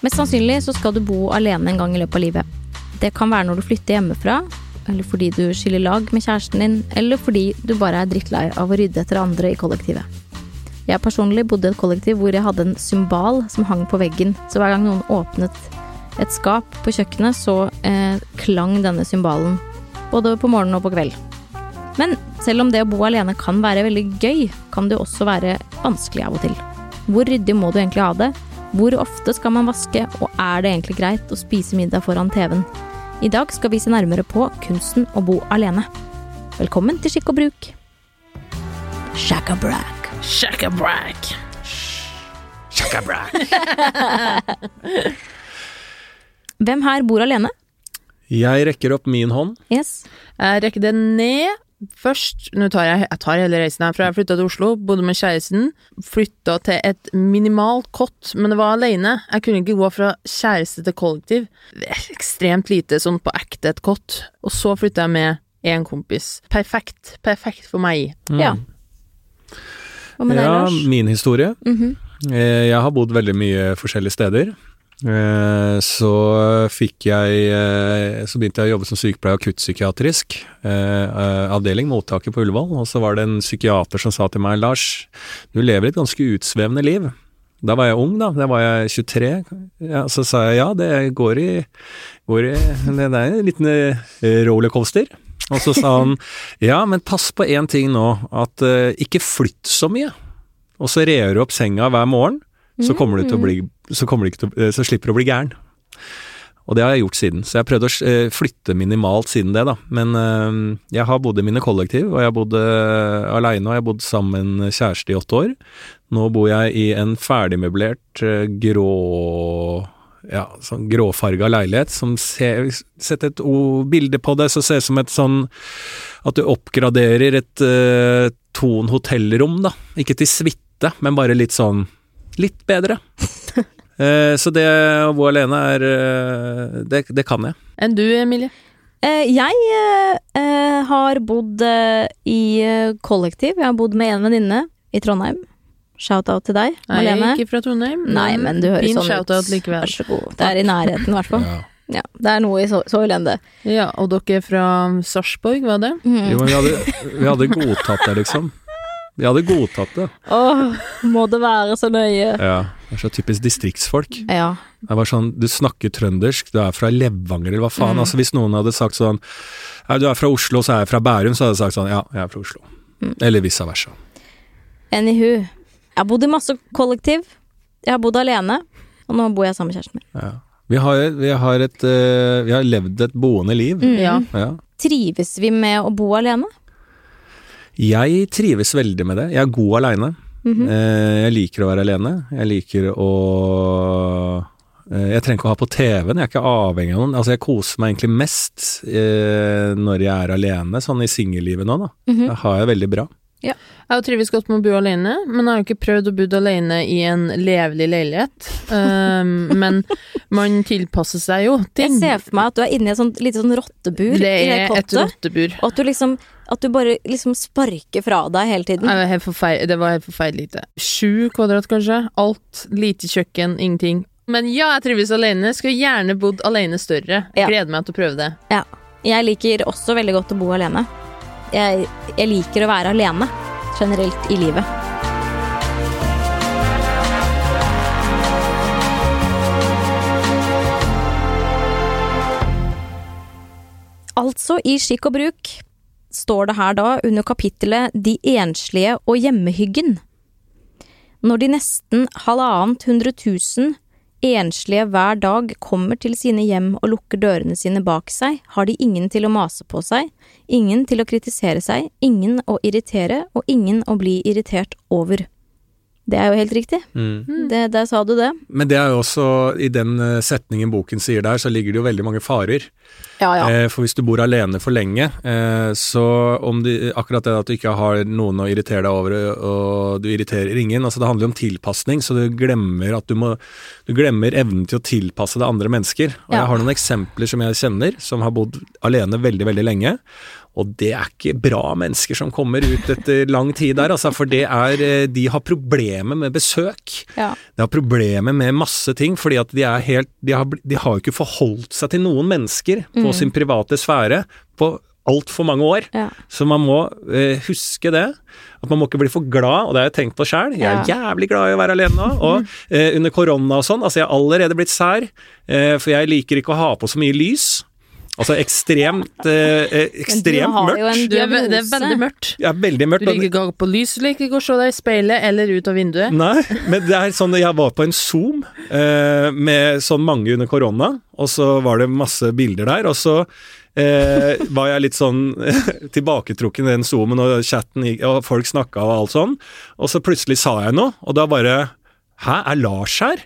Mest sannsynlig så skal du bo alene en gang i løpet av livet. Det kan være når du flytter hjemmefra, eller fordi du skiller lag med kjæresten din, eller fordi du bare er drittlei av å rydde etter andre i kollektivet. Jeg personlig bodde i et kollektiv hvor jeg hadde en symbal som hang på veggen, så hver gang noen åpnet et skap på kjøkkenet, så eh, klang denne symbalen. Både på morgenen og på kveld. Men selv om det å bo alene kan være veldig gøy, kan det også være vanskelig av og til. Hvor ryddig må du egentlig ha det? Hvor ofte skal man vaske, og er det egentlig greit å spise middag foran TV-en? I dag skal vi se nærmere på kunsten å bo alene. Velkommen til Skikk og bruk. Shakabrack. Shakabrack. Shakabrack. Hvem her bor alene? Jeg rekker opp min hånd. Yes. Jeg rekker det ned først. Nå tar jeg, jeg tar hele reisen herfra. Jeg flytta til Oslo, bodde med kjæresten. Flytta til et minimalt kott, men det var alene. Jeg kunne ikke gå fra kjæreste til kollektiv. Ekstremt lite sånn på ekte et kott. Og så flytta jeg med én kompis. Perfekt. Perfekt for meg. Mm. Ja. Hva med deg, ja, Lars? min historie. Mm -hmm. Jeg har bodd veldig mye forskjellige steder. Eh, Så fikk jeg eh, Så begynte jeg å jobbe som sykepleier akuttpsykiatrisk eh, avdeling, mottaket på Ullevål, og så var det en psykiater som sa til meg, Lars, du lever et ganske utsvevende liv. Da var jeg ung, da. Da var jeg 23. Ja, så sa jeg ja, det går i, går i Det er en liten rollercoaster. Og så sa han ja, men pass på én ting nå, at ikke flytt så mye. Og så rer du opp senga hver morgen, så kommer du til å bli så, til, eh, så slipper du å bli gæren. Og det har jeg gjort siden. Så jeg har prøvd å eh, flytte minimalt siden det, da. Men eh, jeg har bodd i mine kollektiv, og jeg har bodd aleine, og jeg har bodd sammen med kjæreste i åtte år. Nå bor jeg i en ferdigmøblert grå ja, sånn gråfarga leilighet som ser Sett et o- bilde på det, så ser det ut som et sånn At du oppgraderer et uh, Thon hotellrom, da. Ikke til suite, men bare litt sånn Litt bedre. Eh, så det å bo alene er eh, det, det kan jeg. Enn du, Emilie? Eh, jeg har bodd i kollektiv. Jeg har bodd med en venninne i Trondheim. Shout-out til deg, er Malene. ikke fra Trondheim. Nei, men du høres fin sånn ut. likevel. Vær så god. Det er i nærheten, i hvert fall. Ja, det er noe i så, så elendig. Ja, og dere er fra Sarpsborg, var det? Jo, men vi hadde, vi hadde godtatt det, liksom. Vi hadde godtatt det. Åh, må det være så nøye? Ja. Det er så typisk distriktsfolk. Ja. Det var sånn, du snakker trøndersk, du er fra Levanger, eller hva faen. Mm. Altså Hvis noen hadde sagt sånn ja, du er fra Oslo, så er jeg fra Bærum, så hadde jeg sagt sånn ja, jeg er fra Oslo. Mm. Eller vice versa. Anywho. Jeg har bodd i masse kollektiv. Jeg har bodd alene. Og nå bor jeg sammen med kjæresten min. Ja. Vi, har, vi, har et, eh, vi har levd et boende liv. Mm. Ja. Ja. Trives vi med å bo alene? Jeg trives veldig med det. Jeg er god aleine. Mm -hmm. Jeg liker å være alene. Jeg liker å eh, Jeg trenger ikke å ha på TV-en, jeg er ikke avhengig av noen. Altså, jeg koser meg egentlig mest eh, når jeg er alene, sånn i singellivet nå, da. Mhm. Det har jeg veldig bra. Jeg har trives godt med å bo alene, men jeg har jo ikke prøvd å bo alene i en levelig leilighet. Um, men man tilpasser seg jo Jeg ser for meg at du er inne i et sånt lite sånn rottebur Det i det er et rottebur. Og at du liksom At du bare liksom sparker fra deg hele tiden. Nei, Det var helt feil, det var helt forferdelig lite. Sju kvadrat, kanskje. Alt. Lite kjøkken, ingenting. Men ja, jeg trives alene. Skulle gjerne bodd alene større. Ja. Gleder meg til å prøve det. Ja. Jeg liker også veldig godt å bo alene. Jeg, jeg liker å være alene generelt i livet. Altså, i Skikk og bruk står det her da under kapittelet De enslige og hjemmehyggen. Når de nesten halvannet hundre tusen enslige hver dag kommer til sine hjem og lukker dørene sine bak seg, har de ingen til å mase på seg, ingen til å kritisere seg, ingen å irritere og ingen å bli irritert over. Det er jo helt riktig. Mm. Det, der sa du det. Men det er jo også, i den eh, setningen boken sier der, så ligger det jo veldig mange farer. Ja, ja. Eh, For hvis du bor alene for lenge, eh, så om du, akkurat det at du ikke har noen å irritere deg over, og du irriterer ingen, altså det handler jo om tilpasning, så du glemmer at du må Du glemmer evnen til å tilpasse deg andre mennesker. Og Ja. jeg har noen eksempler som jeg kjenner, som har bodd alene veldig, veldig lenge, Og det er ikke bra mennesker som kommer ut etter lang tid der, altså, for det er eh, De har problemer med besøk. Ja. De har problemer med masse ting, fordi at de er helt De har, de har jo ikke forholdt seg til noen mennesker på sin private sfære på altfor mange år. Ja. Så man må eh, huske det. At man må ikke bli for glad, og det har jeg tenkt på sjæl. Jeg er jævlig glad i å være alene nå. Og eh, under korona og sånn, altså jeg har allerede blitt sær, eh, for jeg liker ikke å ha på så mye lys. Altså ekstremt eh, eh, Ekstremt har jo mørkt. en Du er, det er veldig mørkt. Er veldig mørkt. Du liker ikke å gå på lys, du liker ikke å se deg i speilet eller ut av vinduet. Nei, men det er sånn Jeg var på en Zoom eh, med sånn mange under korona, og så var det masse bilder der, og så eh, var jeg litt sånn tilbaketrukken i den Zoomen, og chatten og folk snakka og alt sånn, og så plutselig sa jeg noe, og da bare Hæ, er Lars her?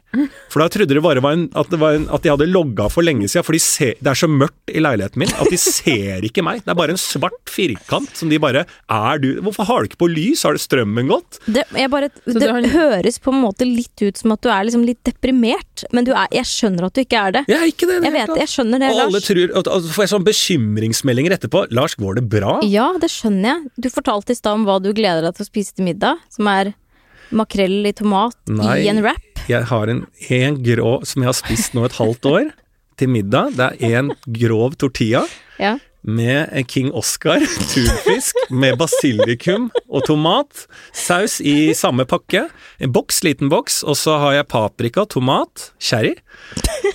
For da trodde de bare var en, at, det var en, at de hadde logga for lenge siden, for de ser, det er så mørkt i leiligheten min at de ser ikke meg. Det er bare en svart firkant som de bare Er du Hvorfor har du ikke på lys? Har det strømmen gått? Det, jeg bare, det har- høres på en måte litt ut som at du er liksom litt deprimert, men du er, jeg skjønner at du ikke er det. Jeg er ikke det. det Jeg vet jeg skjønner det, Og alle Lars. tror, og, og så får jeg sånn bekymringsmeldinger etterpå. Lars, går det bra? Ja, det skjønner jeg. Du fortalte i stad om hva du gleder deg til å spise til middag, som er makrell i tomat Nei. i en wrap. Jeg har en, en grå som jeg har spist nå et halvt år til middag. Det er en grov tortilla Ja. Med King Oscar tunfisk med basilikum og tomat. Saus i samme pakke. En boks, liten boks. Og så har jeg paprika, tomat, sherry.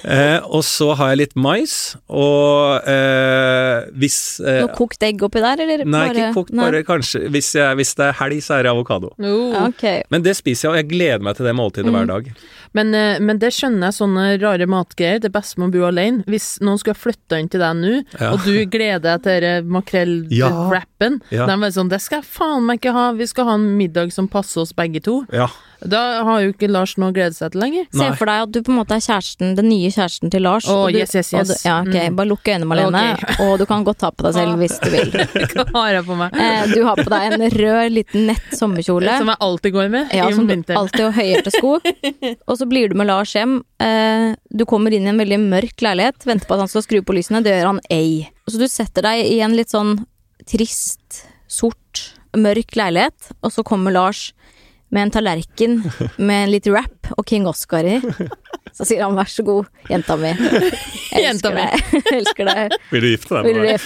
Eh, og så har jeg litt mais. Og eh, hvis eh, Noe kokt egg oppi der, eller? Nei, ikke kokt, Nei. bare kanskje hvis, jeg, hvis det er helg, så er det avokado. Oh. Okay. Men det spiser jeg, og jeg gleder meg til det måltidet hver dag. Men, eh, men det skjønner jeg, sånne rare matgreier. Det er best med å bo alene. Hvis noen skulle ha flytta inn til deg nå, Ja. og du gleder deg til denne makrellwrappen, Ja. de er sånn 'Det skal jeg faen meg ikke ha, vi skal ha en middag som passer oss begge to'. Ja. Da har jo ikke Lars noe å glede seg til lenger. Se for deg at du på en måte er kjæresten, den nye kjæresten til Lars. Oh, og du, yes, yes, og yes. du, ja, ok, Mm. Bare lukk øynene, Malene, okay. og du kan godt ta på deg selv hvis du vil. Hva har jeg på meg? Eh, du har på deg en rød, liten nett sommerkjole. Som jeg alltid går med Ja, i som du alltid og høyhælte sko. Og så blir du med Lars hjem. Eh, du kommer inn i en veldig mørk leilighet, venter på at han skal skru på lysene. Det gjør han ei. Så du setter deg i en litt sånn trist, sort, mørk leilighet, og så kommer Lars med en tallerken med en litt rap og King Oscar i. Så sier han vær så god, jenta mi. Jeg Jenta elsker deg. Elsker deg. Vil du gifte deg med meg?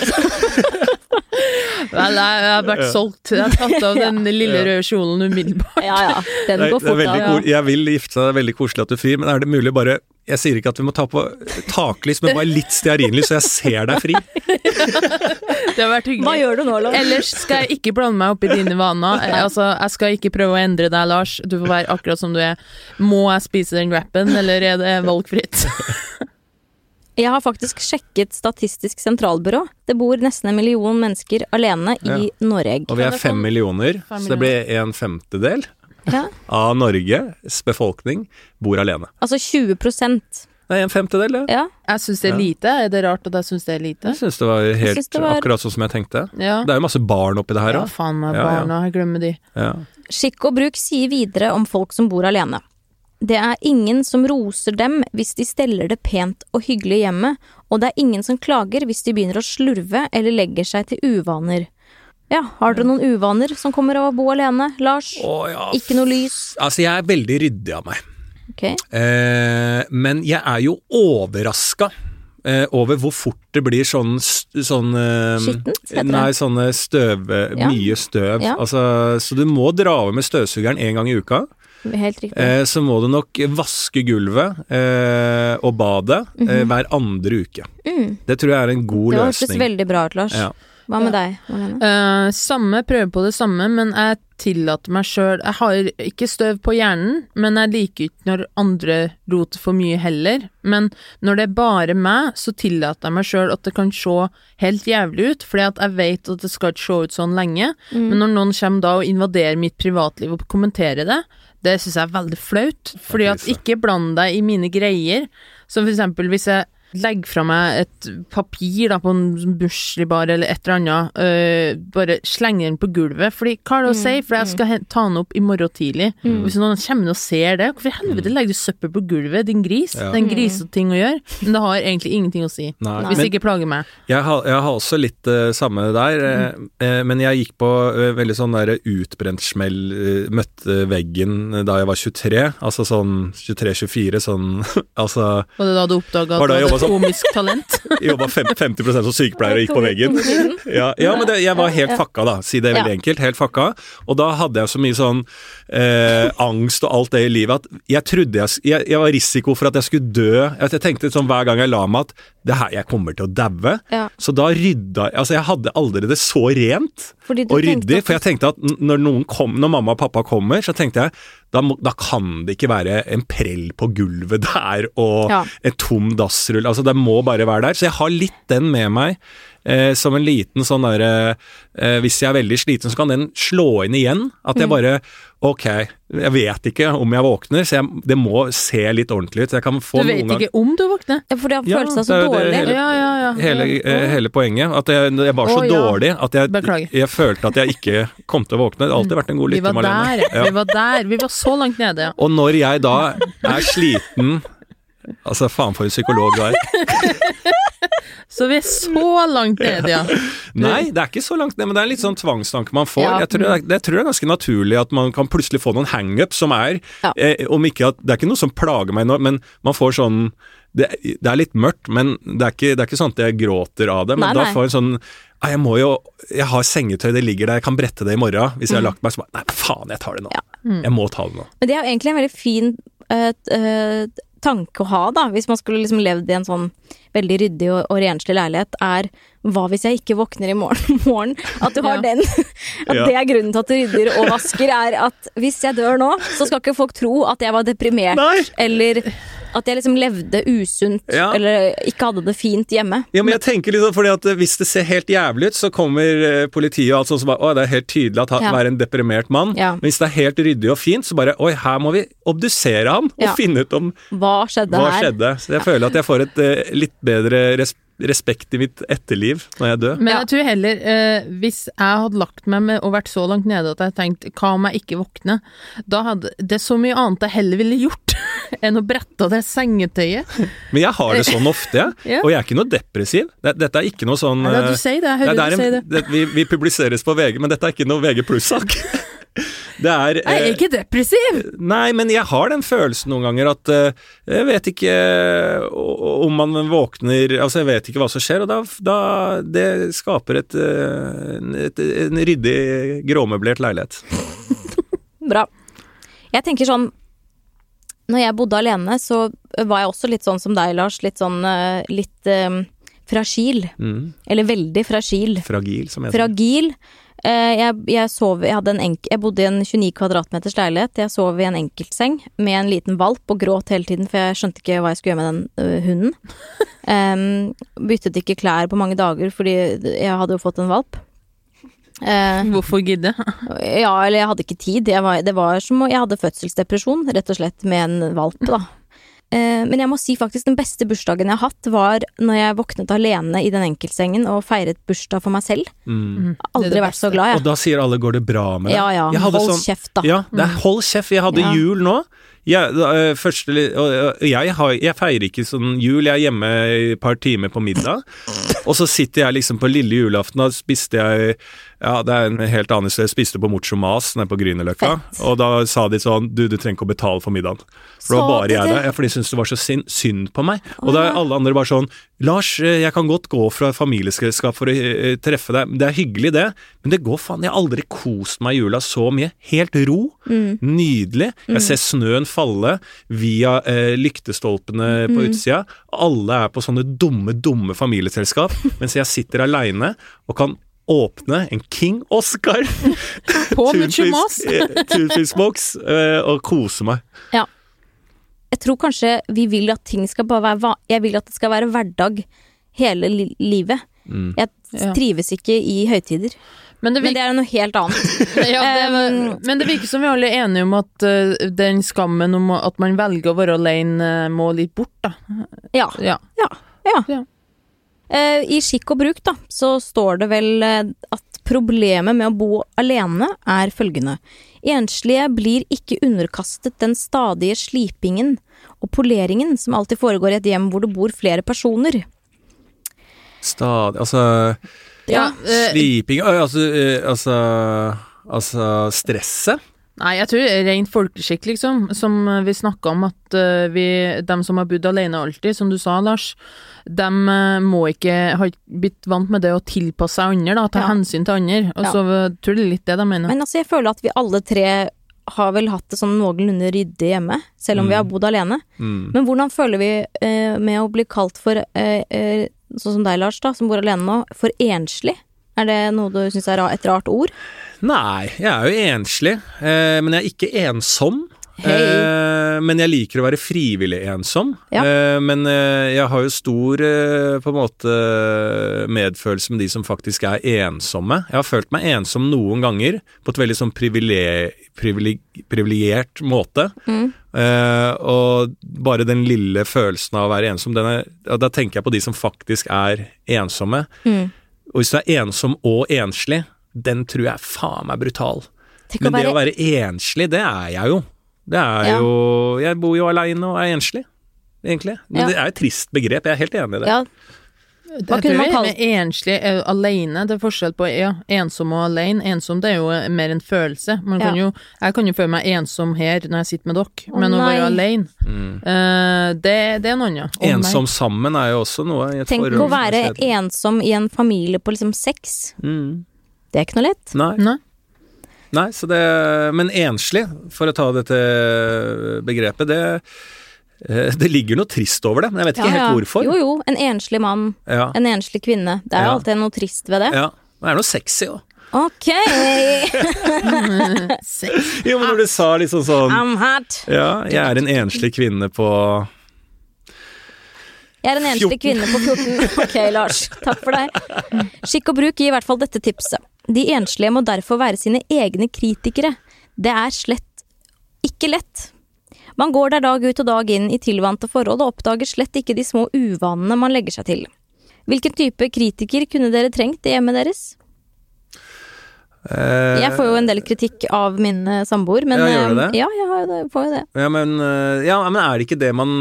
Vel, jeg, har vært solgt. Jeg har tatt av den lille røde kjolen umiddelbart. Ja ja, den går fort av. Jeg vil gifte deg, det er veldig koselig at du frir, men er det mulig bare Jeg sier ikke at vi må ta på taklys, men bare litt stearinlys, så jeg ser deg fri. Det har vært hyggelig. Hva gjør du nå, Lars? Ellers skal jeg ikke blande meg opp i dine vaner. Altså, jeg skal ikke prøve å endre deg, Lars. Du får være akkurat som du er. Må jeg spise den wrappen, eller er det valgfritt? Jeg har faktisk sjekket Statistisk sentralbyrå. Det bor nesten en million mennesker alene i Norge. Og vi er fem millioner, Fem så det blir en femtedel Ja. av Norges befolkning bor alene. Altså 20 Det er en femtedel, det. ja. Jeg syns det er lite. Er det rart at jeg syns det er lite? Jeg syns det var helt det var- akkurat sånn som jeg tenkte. Ja. Det er jo masse barn oppi det her Ja, faen meg, Ja, ja. barna. Jeg glemmer de. Ja. Skikk og bruk sier videre om folk som bor alene. Det er ingen som roser dem hvis de steller det pent og hyggelig hjemme, og det er ingen som klager hvis de begynner å slurve eller legger seg til uvaner. Ja, har dere noen uvaner som kommer av å bo alene? Lars? Å, ja. Ikke noe lys? Altså, jeg er veldig ryddig av meg. Okay. Eh, men jeg er jo overraska eh, over hvor fort det blir sånn, sånn eh, Skittent. Nei, sånne støv Ja. Mye støv. Ja. Altså, så du må dra over med støvsugeren én gang i uka. Helt riktig. Eh, så må du nok vaske gulvet eh, og badet eh, hver andre uke. Mm. Det tror jeg er en god løsning. Det hørtes veldig bra ut, Lars. Ja. Hva med deg, Malene? Uh, samme, prøver på det samme, men jeg tillater meg sjøl Jeg har ikke støv på hjernen, men jeg liker ikke når andre roter for mye heller. Men når det er bare meg, så tillater jeg meg sjøl at det kan se helt jævlig ut, fordi at jeg vet at det skal ikke se ut sånn lenge. Men når noen kommer da og invaderer mitt privatliv og kommenterer det, det syns jeg er veldig flaut. Fordi at ikke bland deg i mine greier. Så for eksempel hvis jeg legger fra meg et papir da, på en bursdagsbar eller et eller annet, øh, bare slenger den på gulvet. Fordi hva er det å si, for jeg skal ta den opp i morgen tidlig. Hvis noen kommer og ser det, hvorfor i helvete legger du søppel på gulvet, din gris? Ja. Det er en grisete ting å gjøre, men det har egentlig ingenting å si. Nei. Hvis det ikke plager meg. Jeg har, jeg har også litt eh, samme der, eh, uh, men jeg gikk på uh, veldig sånn der utbrent smell, møtte veggen da jeg var 23, altså sånn 23-24, sånn altså Var det da du oppdaga at jobba et komisk talent? Jobba fem- 50 som sykepleier og gikk på veggen. Ja, ja men det, jeg var helt fakka, da. Si det veldig enkelt. Helt fakka. Og da hadde jeg så mye sånn eh, angst og alt det i livet at jeg trodde jeg, jeg, jeg var risiko for at jeg skulle dø. Jeg tenkte sånn hver gang jeg la meg at det her, jeg kommer til å daue. Ja. Så da rydda jeg Altså, jeg hadde aldri det så rent og ryddig, for jeg tenkte at når kom, når mamma og pappa kommer, så tenkte jeg da, må, da kan det ikke være en prell på gulvet der og Ja. en tom dassrull. Altså, det må bare være der. Så jeg har litt den med meg. Eh, som en liten sånn derre eh, Hvis jeg er veldig sliten, så kan den slå inn igjen. At Mm. jeg bare Ok, jeg vet ikke om jeg våkner, så jeg, det må se litt ordentlig ut. Jeg kan få Du vet ikke om du våkner? Ja, For det har følt seg så er det dårlig. hele- Ja, ja, ja. Hele, eh, hele poenget. At jeg, jeg var så oh, dårlig at jeg, jeg følte at jeg ikke kom til å våkne. Det har alltid vært en god Vi lytter, var Malene. vi var der. Vi var så langt nede. Og når jeg da er sliten Altså, faen for en psykolog du er. Så vi er så langt nede, ja. Nei, det er ikke så langt ned, men det er en litt sånn tvangstanke man får. Ja. Jeg, tror det er, jeg tror det er ganske naturlig at man kan plutselig få noen hangup som er Ja. eh, Om ikke at Det er ikke noe som plager meg nå, men man får sånn det, det er litt mørkt, men det er, ikke, det er ikke sånn at jeg gråter av det. Men Nei, da får jeg en sånn Jeg må jo Jeg har sengetøy, det ligger der, jeg kan brette det i morgen. Hvis jeg har lagt meg, så bare Nei, faen, jeg tar det nå. Ja. Jeg må ta det nå. Men det er jo egentlig en veldig fin uh, eh, tanke å ha, da, hvis man skulle liksom levd i en sånn veldig ryddig og, og renslig leilighet, er hva hvis jeg ikke våkner i morgen? morgen? At du har Ja. den. At Ja. det er grunnen til at du rydder og vasker, er at hvis jeg dør nå, så skal ikke folk tro at jeg var deprimert, Nei! eller at jeg liksom levde usunt, Ja. eller ikke hadde det fint hjemme. Ja, men jeg tenker sånn, fordi at eh, Hvis det ser helt jævlig ut, så kommer eh, politiet og alt sånt som bare Å, det er helt tydelig at han Ja. er en deprimert mann. Ja. Men hvis det er helt ryddig og fint, så bare Oi, her må vi obdusere ham og finne ut om Hva skjedde hva her? skjedde. Så jeg føler at jeg får et uh, litt bedre res respekt i mitt etterliv når jeg dør. Men jeg tror heller, eh, hvis jeg hadde lagt meg med og vært så langt nede at jeg tenkte hva om jeg ikke våkner, da hadde det så mye annet jeg heller ville gjort enn å brette av det sengetøyet. Men jeg har det sånn ofte, jeg. Ja. Og jeg er ikke noe depressiv. Dette er ikke noe sånn Nei, eh, du sier det, jeg hører det er du sier det. det, vi, vi publiseres på VG, men dette er ikke noe VG pluss-sak. Det er Jeg er eh, ikke depressiv! Nei, men jeg har den følelsen noen ganger at eh, jeg vet ikke om man våkner Altså, jeg vet ikke hva som skjer, og da, da Det skaper et, eh, et, en ryddig, gråmøblert leilighet. Bra. Jeg tenker sånn Når jeg bodde alene, så var jeg også litt sånn som deg, Lars. Litt sånn litt um, fragil. Mm. Eller veldig fragil. Fragil, som heter. Fragil. Eh, jeg, jeg sov Jeg enk Jeg bodde i en 29 kvadratmeters leilighet. Jeg sov i en enkeltseng med en liten valp og gråt hele tiden, for jeg skjønte ikke hva jeg skulle gjøre med den ø, hunden. um, byttet ikke klær på mange dager fordi jeg hadde jo fått en valp. Uh, Hvorfor gidde? ja, eller jeg hadde ikke tid. Jeg var, det var som om jeg hadde fødselsdepresjon, rett og slett, med en valp, da. Eh, Men jeg må si faktisk den beste bursdagen jeg har hatt, var når jeg våknet alene i den enkeltsengen og feiret bursdag for meg selv. Mm. Aldri Det er det vært så glad, Og da sier alle 'går det bra med deg'? Ja ja, hold sånn- kjeft, da. Ja, det er hold kjeft. Jeg hadde Ja. jul nå. Jeg, øh, første, jeg, har, jeg feirer ikke sånn jul. Jeg er hjemme et par timer på middag. Og så sitter jeg liksom på lille julaften, og spiste jeg Ja, det er en helt annen historie. Jeg spiste på Mocho Mas nede på Grünerløkka. Og da sa de sånn Du, du trenger ikke å betale for middagen. For det var bare jeg der. Ja, for de syntes det var så synd, synd på meg. Og da er alle andre bare sånn Lars, eh, jeg kan godt gå fra familieskap for å eh, treffe deg. Det er hyggelig, det. Men det går faen Jeg har aldri kost meg i jula så mye. Helt ro. Nydelig. Jeg ser snøen falle via eh, lyktestolpene på utsida. Alle er på sånne dumme, dumme familieselskap, mens jeg sitter aleine og kan åpne en King Oscar På. Tunfiskboks eh, og kose meg. Jeg tror kanskje vi vil at ting skal bare være Jeg vil at det skal være hverdag hele li livet. Mm. Jeg trives ikke i høytider. Men det Men det er noe helt annet. ja, det, Um, men det virker som vi alle er enige om at uh, den skammen om at man velger å være alene, uh, må litt bort, da. Ja. Ja. ja. Ja. Eh, I skikk og bruk, da, så står det vel eh, at problemet med å bo alene er følgende. Enslige blir ikke underkastet den stadige slipingen og poleringen som alltid foregår i et hjem hvor det bor flere personer. Stadig Altså Ja, eh, sliping altså, altså Altså stresset. Nei, jeg tror det rent folkeskikk, liksom. Som vi snakka om, at eh, vi, dem som har bodd alene alltid, som du sa, Lars, dem eh, må ikke ha blitt vant med det å tilpasse seg andre, da, ta Ja. hensyn til andre. Og Ja. så eh, tror jeg det er litt det de mener. Men altså, jeg føler at vi alle tre har vel hatt det sånn noenlunde ryddig hjemme, selv om vi har bodd alene. Mm. Men hvordan føler vi eh, med å bli kalt for, eh, eh, sånn som deg, Lars, da, som bor alene nå, for enslig? Er det noe du syns er et rart ord? Nei, jeg er jo enslig, eh, men jeg er ikke ensom. Hey. Eh, men jeg liker å være frivillig ensom. Ja. Eh, men eh, jeg har jo stor eh, på en måte medfølelse med de som faktisk er ensomme. Jeg har følt meg ensom noen ganger på et veldig sånn privile- privilegert måte. Mm. Eh, og bare den lille følelsen av å være ensom, den er, da tenker jeg på de som faktisk er ensomme. Mm. Og hvis du er ensom og enslig, den tror jeg faen meg brutal. Tenk Men å det å være enslig, det er jeg jo. Det er Ja. jo Jeg bor jo aleine og er enslig, egentlig. Men Ja. det er et trist begrep, jeg er helt enig i det. Ja, Hva kunne man med enslig er alene, det er forskjell på ja, ensom og alene. Ensom det er jo mer en følelse. Man kan Ja. jo, jeg kan jo føle meg ensom her når jeg sitter med dere, men å være alene, Mm. uh, det, det er noe annet. Nei. Ensom sammen er jo også noe i et tenk forhold. å være ensom i en familie på liksom seks. mm. Det er ikke noe lett. Nei. Nei. Nei, så det Men enslig, for å ta dette begrepet, det eh, det ligger noe trist over det, men jeg vet ikke Ja, ja. helt hvorfor. Jo, jo. En enslig mann, Ja, en enslig kvinne. Det er Ja. alltid noe trist ved det. ja. Det er noe sexy òg. Ok! Jo, men når du sa liksom sånn I'm hot. Ja, jeg er en enslig kvinne på Jeg er en enslig 14. kvinne på 14. Ok, Lars. Takk for deg. Skikk og bruk gir i hvert fall dette tipset. De enslige må derfor være sine egne kritikere. Det er slett ikke lett. Man går der dag ut og dag inn i tilvante forhold og oppdager slett ikke de små uvanene man legger seg til. Hvilken type kritiker kunne dere trengt i hjemmet deres? Eh, Jeg får jo en del kritikk av min eh, samboer, men Ja, gjør du eh, det? Ja, jeg har jo det, får jo det. Ja men, øh, ja, men er det ikke det man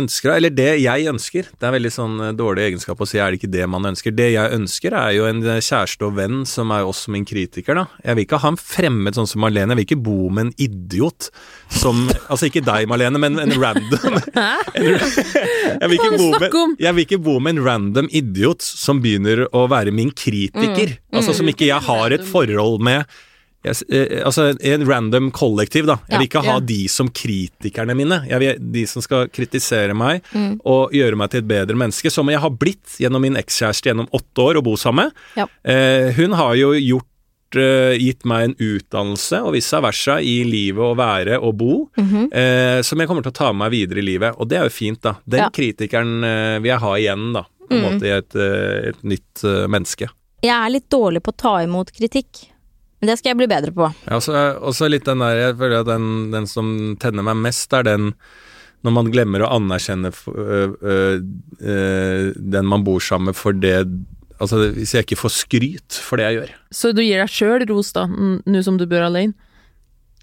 ønsker? Eller det jeg ønsker. Det er veldig sånn dårlig egenskap å si er det ikke det man ønsker. Det jeg ønsker er jo en kjæreste og venn som er også min kritiker, da. Jeg vil ikke ha en fremmed sånn som Marlene. Jeg vil ikke bo med en idiot som Altså ikke deg, Marlene, men en random Hæ? jeg, vil ikke bo med, jeg vil ikke bo med en random idiot som begynner å være min kritiker. Altså som ikke jeg har et forhold med. Eh, altså en random kollektiv, da. Jeg vil ikke ha de som kritikerne mine. Jeg vil De som skal kritisere meg og gjøre meg til et bedre menneske. Som jeg har blitt gjennom min ekskjæreste gjennom åtte år å bo sammen med. Eh, hun har jo gjort eh, gitt meg en utdannelse og vice versa i livet å være og bo, Mhm. eh, som jeg kommer til å ta med meg videre i livet. Og det er jo fint, da. Den Ja. kritikeren eh, vil jeg ha igjen, da. På en Mm. måte i et, eh, et nytt uh, menneske. Jeg er litt dårlig på å ta imot kritikk. Men det skal jeg bli bedre på. Ja, så er også litt den der Jeg føler at den, den som tenner meg mest, er den når man glemmer å anerkjenne øh, øh, øh, den man bor sammen med for det Altså hvis jeg ikke får skryt for det jeg gjør. Så du gir deg sjøl ros, da, nå som du bor alene?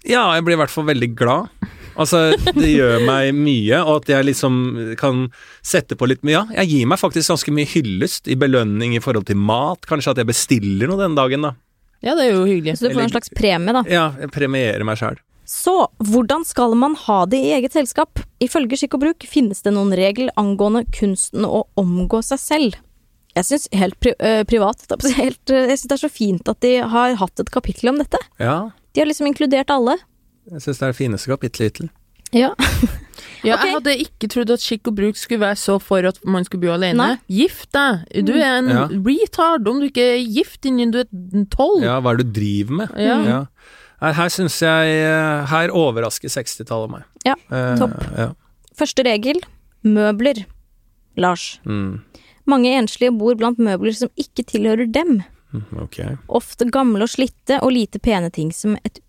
Ja, jeg blir i hvert fall veldig glad. Altså, det gjør meg mye, og at jeg liksom kan sette på litt mye. Ja, jeg gir meg faktisk ganske mye hyllest i belønning i forhold til mat. Kanskje at jeg bestiller noe den dagen, da. Ja, det er jo hyggelig. Så du får en slags premie, da. Ja, jeg premierer meg sjæl. Så, hvordan skal man ha det i eget selskap? Ifølge skikk og bruk finnes det noen regler angående kunsten å omgå seg selv. Jeg syns helt pri øh, privat helt, øh, Jeg syns det er så fint at de har hatt et kapittel om dette. Ja, De har liksom inkludert alle. Jeg syns det er det fineste kapittelet hittil. Ja. Ja, okay. Jeg hadde ikke trodd at skikk og bruk skulle være så for at man skulle bo alene. Nei. Gift deg! Du er en Ja. retard om du ikke er gift innen du er tolv. Ja, hva er det du driver med? Ja. Ja. Her, her syns jeg eh, Her overrasker 60-tallet meg. Ja, Eh, topp. Ja. Første regel møbler. Lars. Mm, Mange enslige bor blant møbler som ikke tilhører dem. Okay. ok. Ofte gamle og slitte og lite pene ting som et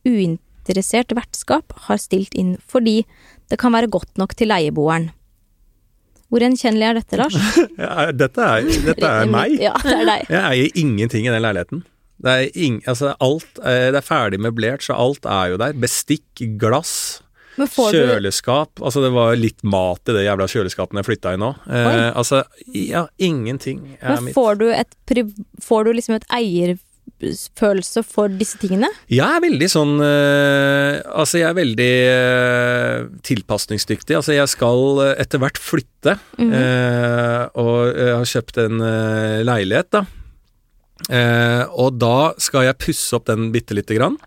uinteressert vertskap har stilt inn fordi det kan være godt nok til leieboeren. Hvor gjenkjennelig er dette, Lars? Ja, dette er, dette er meg. Ja, det er deg. Jeg eier ingenting i den leiligheten. Det er, ing, altså alt, eh, det er ferdig møblert, så alt er jo der. Bestikk, glass, kjøleskap. du. Altså det var litt mat i det jævla kjøleskapet jeg flytta i nå. Eh, altså, ja, ingenting er Men mitt. får du, et, får du liksom et eierfølelse for disse tingene? Jeg er veldig sånn eh, Altså, jeg er veldig eh, tilpasningsdyktig. Altså, jeg skal eh, etter hvert flytte, Mhm. eh, og jeg har kjøpt en leilighet, da. Og da skal jeg pusse opp den bitte lite grann.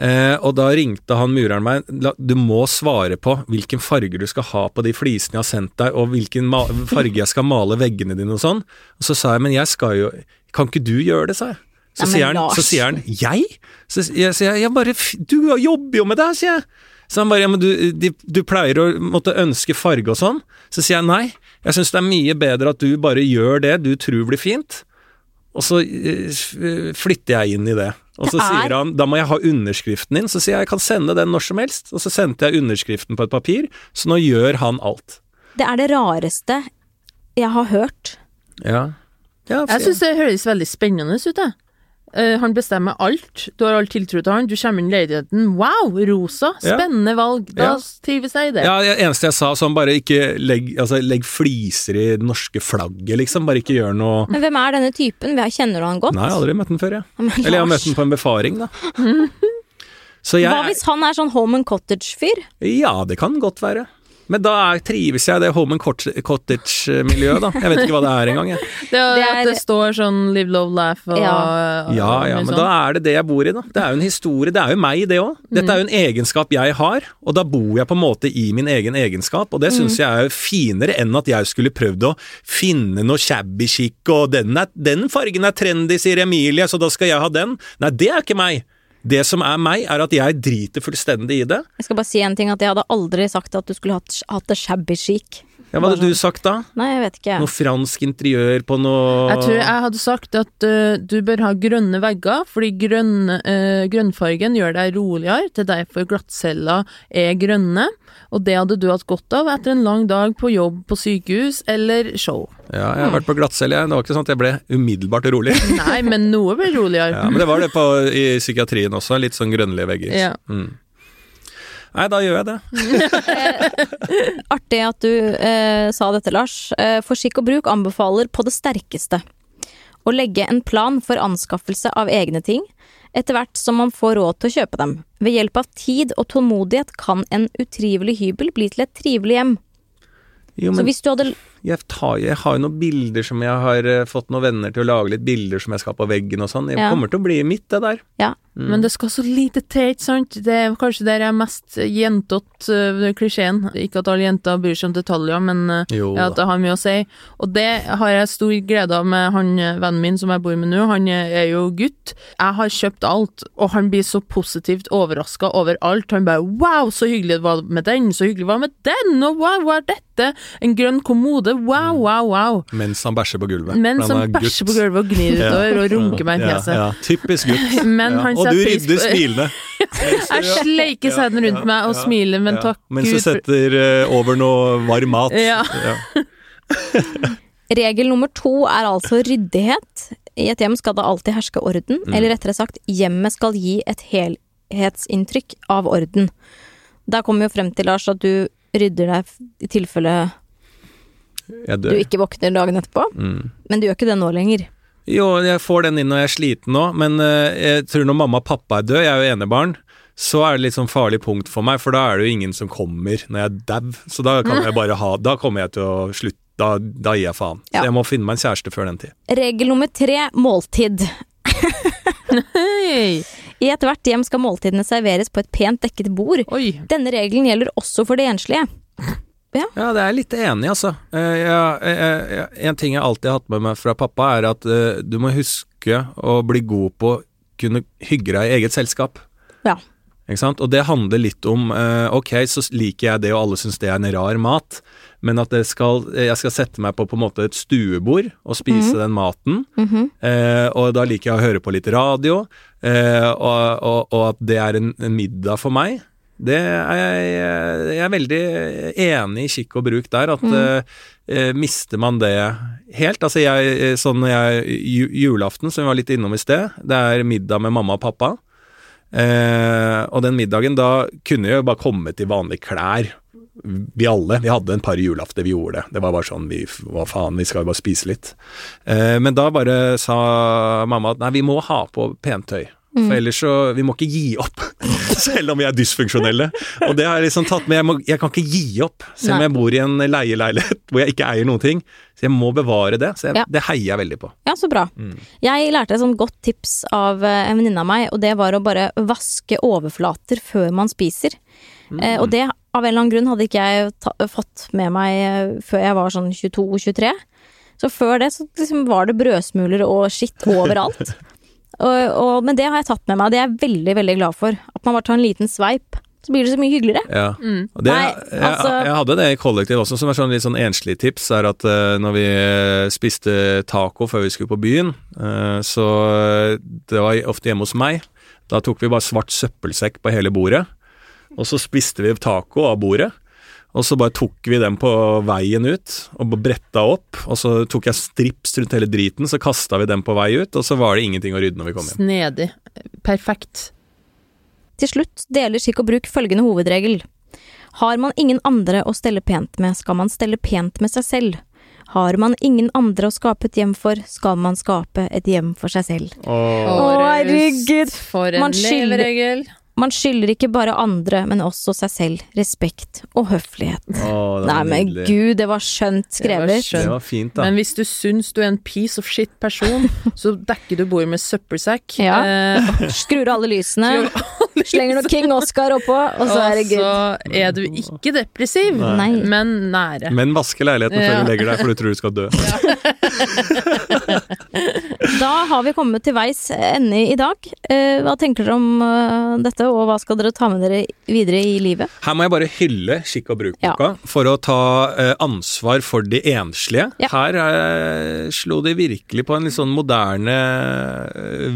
Eh, og da ringte han mureren meg Du må svare på hvilken farger du skal ha på de flisene jeg har sendt deg, og hvilken farge jeg skal male veggene dine og sånn. Og så sa jeg men jeg skal jo Kan ikke du gjøre det, sa jeg. Så, Nei, sier, han, så sier han jeg? Så jeg sier jeg, bare Du jobber jo med det, sier jeg. Så han bare ja, men du, de, du pleier å måtte ønske farge og sånn. Så sier jeg nei. Jeg syns det er mye bedre at du bare gjør det du tror blir fint. Og så eh, flytter jeg inn i det. Og så Det er- sier han da må jeg ha underskriften din. Så sier jeg jeg kan sende den når som helst. Og så sendte jeg underskriften på et papir, så nå gjør han alt. Det er det rareste jeg har hørt. Ja. ja Jeg syns det høres veldig spennende ut, jeg. Eh, han bestemmer alt. Du har all tiltro til han. Du kommer inn i leiligheten. Wow, rosa! Ja. Spennende valg. Da Ja. trives jeg i det. ja, det eneste jeg sa, sånn bare ikke legg, altså, legg fliser i det norske flagget, liksom. Bare ikke gjør noe Men hvem er denne typen? Kjenner du han godt? Nei, jeg har aldri møtt den før, jeg. Men Eller jeg har møtt den på en befaring, da. Så jeg Hva hvis han er sånn home and cottage-fyr? Ja, det kan godt være. Men da er, trives jeg i det home and cottage-miljøet, da. Jeg vet ikke hva det er engang, jeg. Det, er, Det er- At det står sånn live, love, laugh og Ja. Ja ja, men sånn. da er det det jeg bor i, da. Det er jo en historie, det er jo meg, det òg. Dette er jo en egenskap jeg har, og da bor jeg på en måte i min egen egenskap, og det syns jeg er finere enn at jeg skulle prøvd å finne noe shabby chic, og den, er, den fargen er trendy, sier Emilie, så da skal jeg ha den. Nei, det er ikke meg. Det som er meg, er at jeg driter fullstendig i det. Jeg skal bare si en ting, at jeg hadde aldri sagt at du skulle hatt, hatt det shabby chic. Ja, hva hadde du sagt da? Nei, jeg vet ikke. Noe fransk interiør på noe Jeg tror jeg hadde sagt at uh, du bør ha grønne vegger, fordi grønn, uh, grønnfargen gjør deg roligere, det er derfor glattceller er grønne, og det hadde du hatt godt av etter en lang dag på jobb på sykehus eller show. Ja, jeg har vært på glattcelle, jeg. Det var ikke sånn at jeg ble umiddelbart rolig. Nei, men noe ble roligere. Ja, men det var det på, i psykiatrien også, litt sånn grønnlige vegger. Ja. Mm. Nei, da gjør jeg det. Artig at du eh, sa dette, Lars. Eh, for skikk og bruk anbefaler på det sterkeste å legge en plan for anskaffelse av egne ting, etter hvert som man får råd til å kjøpe dem. Ved hjelp av tid og tålmodighet kan en utrivelig hybel bli til et trivelig hjem. Jo, Så hvis du hadde jeg, tar, jeg har jo noen bilder som jeg har eh, fått noen venner til å lage litt bilder som jeg skal på veggen og sånn. Det Ja. kommer til å bli mitt, det der. Ja. Mm. Men det skal så lite til, ikke sant? Det er kanskje der jeg er mest jentete, uh, klisjeen. Ikke at alle jenter bryr seg om detaljer, men uh, ja, at det har mye å si. Og det har jeg stor glede av med han eh, vennen min som jeg bor med nå. Han eh, er jo gutt. Jeg har kjøpt alt, og han blir så positivt overraska over alt. Han bare 'wow, så hyggelig det var med den', så hyggelig det var med den', og 'wow, hva er dette'? En grønn kommode, wow, wow, wow. Mens han bæsjer på gulvet. Mens han er bæsjer på gulvet og gnir utover og runker meg i Ja, fjeset. ja, typisk gutt. Men ja. han Og du rydder på- smilende. Jeg sleiker sæden rundt meg og smiler, men takk Mens du Gud setter eh, over noe varm mat. Ja. Regel nummer to er altså ryddighet. I et hjem skal det alltid herske orden, Mm. eller rettere sagt, hjemmet skal gi et helhetsinntrykk av orden. Der kommer vi jo frem til, Lars, at du rydder deg i tilfelle du ikke våkner dagen etterpå, Mm. men du gjør ikke det nå lenger. Jo, jeg får den inn når jeg er sliten nå, men eh, jeg tror når mamma og pappa er død, jeg er jo enebarn, så er det litt sånn farlig punkt for meg, for da er det jo ingen som kommer når jeg er dau. Så da kan jeg bare ha Da kommer jeg til å slutte. Da, da gir jeg faen. Ja. Så jeg må finne meg en kjæreste før den tid. Regel nummer tre måltid. Hei. I ethvert hjem skal måltidene serveres på et pent dekket bord. Oi. Denne regelen gjelder også for de enslige. Ja, det er jeg litt enig i, altså. Eh, jeg- jeg- jeg- en ting jeg alltid har hatt med meg fra pappa, er at eh, du må huske å bli god på å kunne hygge deg i eget selskap. Ja. Ikke sant? Og det handler litt om eh, Ok, så liker jeg det, og alle syns det er en rar mat, men at det skal, jeg skal sette meg på på et stuebord og spise den maten. Mhm. Eh, og da liker jeg å høre på litt radio, eh, og, og, og at det er en, en middag for meg. Det er jeg, jeg er veldig enig i kikk og bruk der, at mm. eh, mister man det helt Altså jeg, eh, sånn jeg, julaften, som vi var litt innom i sted, det er middag med mamma og pappa. Eh, og den middagen, da kunne jeg jo bare komme til vanlige klær. Vi alle. Vi hadde en par julafter vi gjorde det. Det var bare sånn vi, Hva faen, vi skal jo bare spise litt. Eh, men da bare sa mamma at nei, vi må ha på pentøy. Mm. For ellers så Vi må ikke gi opp, selv om vi er dysfunksjonelle. Og det har jeg liksom tatt med. Jeg, må, jeg kan ikke gi opp, selv om jeg bor i en leieleilighet hvor jeg ikke eier noen ting. Så jeg må bevare det. Så jeg, Ja. det heier jeg veldig på. Ja, så bra. Mm. Jeg lærte et sånt godt tips av eh, en venninne av meg, og det var å bare vaske overflater før man spiser. Eh, og det, av en eller annen grunn, hadde ikke jeg ta fått med meg eh, før jeg var sånn 22-23. Så før det så liksom var det brødsmuler og skitt overalt. og, og, men det har jeg tatt med meg, og det er jeg veldig, veldig glad for. At man bare tar en liten sveip, så blir det så mye hyggeligere. Ja. Mm. Og det, Nei, jeg, altså- jeg hadde det i kollektiv også, som er sånn litt sånn enslig tips, er at uh, når vi eh, spiste taco før vi skulle på byen, uh, så det var ofte hjemme hos meg. Da tok vi bare svart søppelsekk på hele bordet, og så spiste vi taco av bordet. Og så bare tok vi den på veien ut, og bretta opp. Og så tok jeg strips rundt hele driten, så kasta vi den på vei ut, og så var det ingenting å rydde når vi kom hjem. Snedig. Perfekt. Til slutt deler skikk og bruk følgende hovedregel. Har man ingen andre å stelle pent med, skal man stelle pent med seg selv. Har man ingen andre å skape et hjem for, skal man skape et hjem for seg selv. Å, herregud. For en Man skylder- leveregel. Man skylder ikke bare andre, men også seg selv respekt og høflighet. Å, det Nei, men nydelig. gud, det var skjønt Det var skjønt. Det var fint, da. Men hvis du syns du er en piece of shit person, så dekker du bordet med søppelsekk. Ja. Eh, Skrur av alle lysene, slenger noe King Oscar oppå, og så er det og så er du ikke depressiv, Nei. men nære. Men vaske leiligheten før du legger deg, for du tror du skal dø. Da har vi kommet til veis ende i dag. Eh, hva tenker dere om eh, dette, og hva skal dere ta med dere videre i livet? Her må jeg bare hylle Skikk og bruk-boka for å ta eh, ansvar for de enslige. Ja. Her er, slo de virkelig på en litt sånn moderne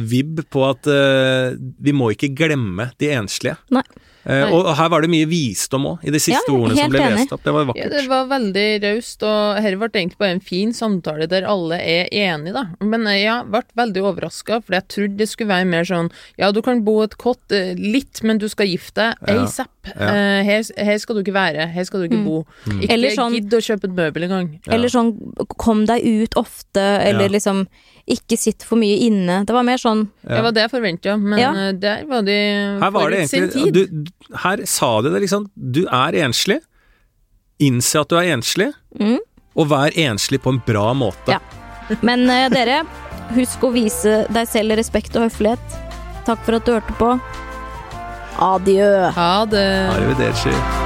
vibb på at vi må ikke glemme de enslige. Nei. Eh, og her var det mye visdom òg, i de siste Ja, ordene som ble enig. lest opp. Det var Ja, det var veldig raust, og her ble det egentlig bare en fin samtale der alle er enige, da. Men eh, jeg ble veldig overraska, for jeg trodde det skulle være mer sånn ja, du kan bo et kott eh, litt, men du skal gifte deg Ja. asap. Ja. Eh, her, her skal du ikke være, her skal du ikke Mm. bo. Ikke sånn- gidd å kjøpe et møbel engang. Ja. Eller sånn kom deg ut ofte, eller Ja. liksom ikke sitt for mye inne. Det var mer sånn Ja. Det var det jeg forventa, men Ja. der var de Her var det forut sin egentlig tid. du- Her sa de det liksom. Du er enslig. Innse at du er enslig, mm. og vær enslig på en bra måte. Ja. Men uh, dere, husk å vise deg selv respekt og høflighet. Takk for at du hørte på. Adjø. Ha det. Arrivederci.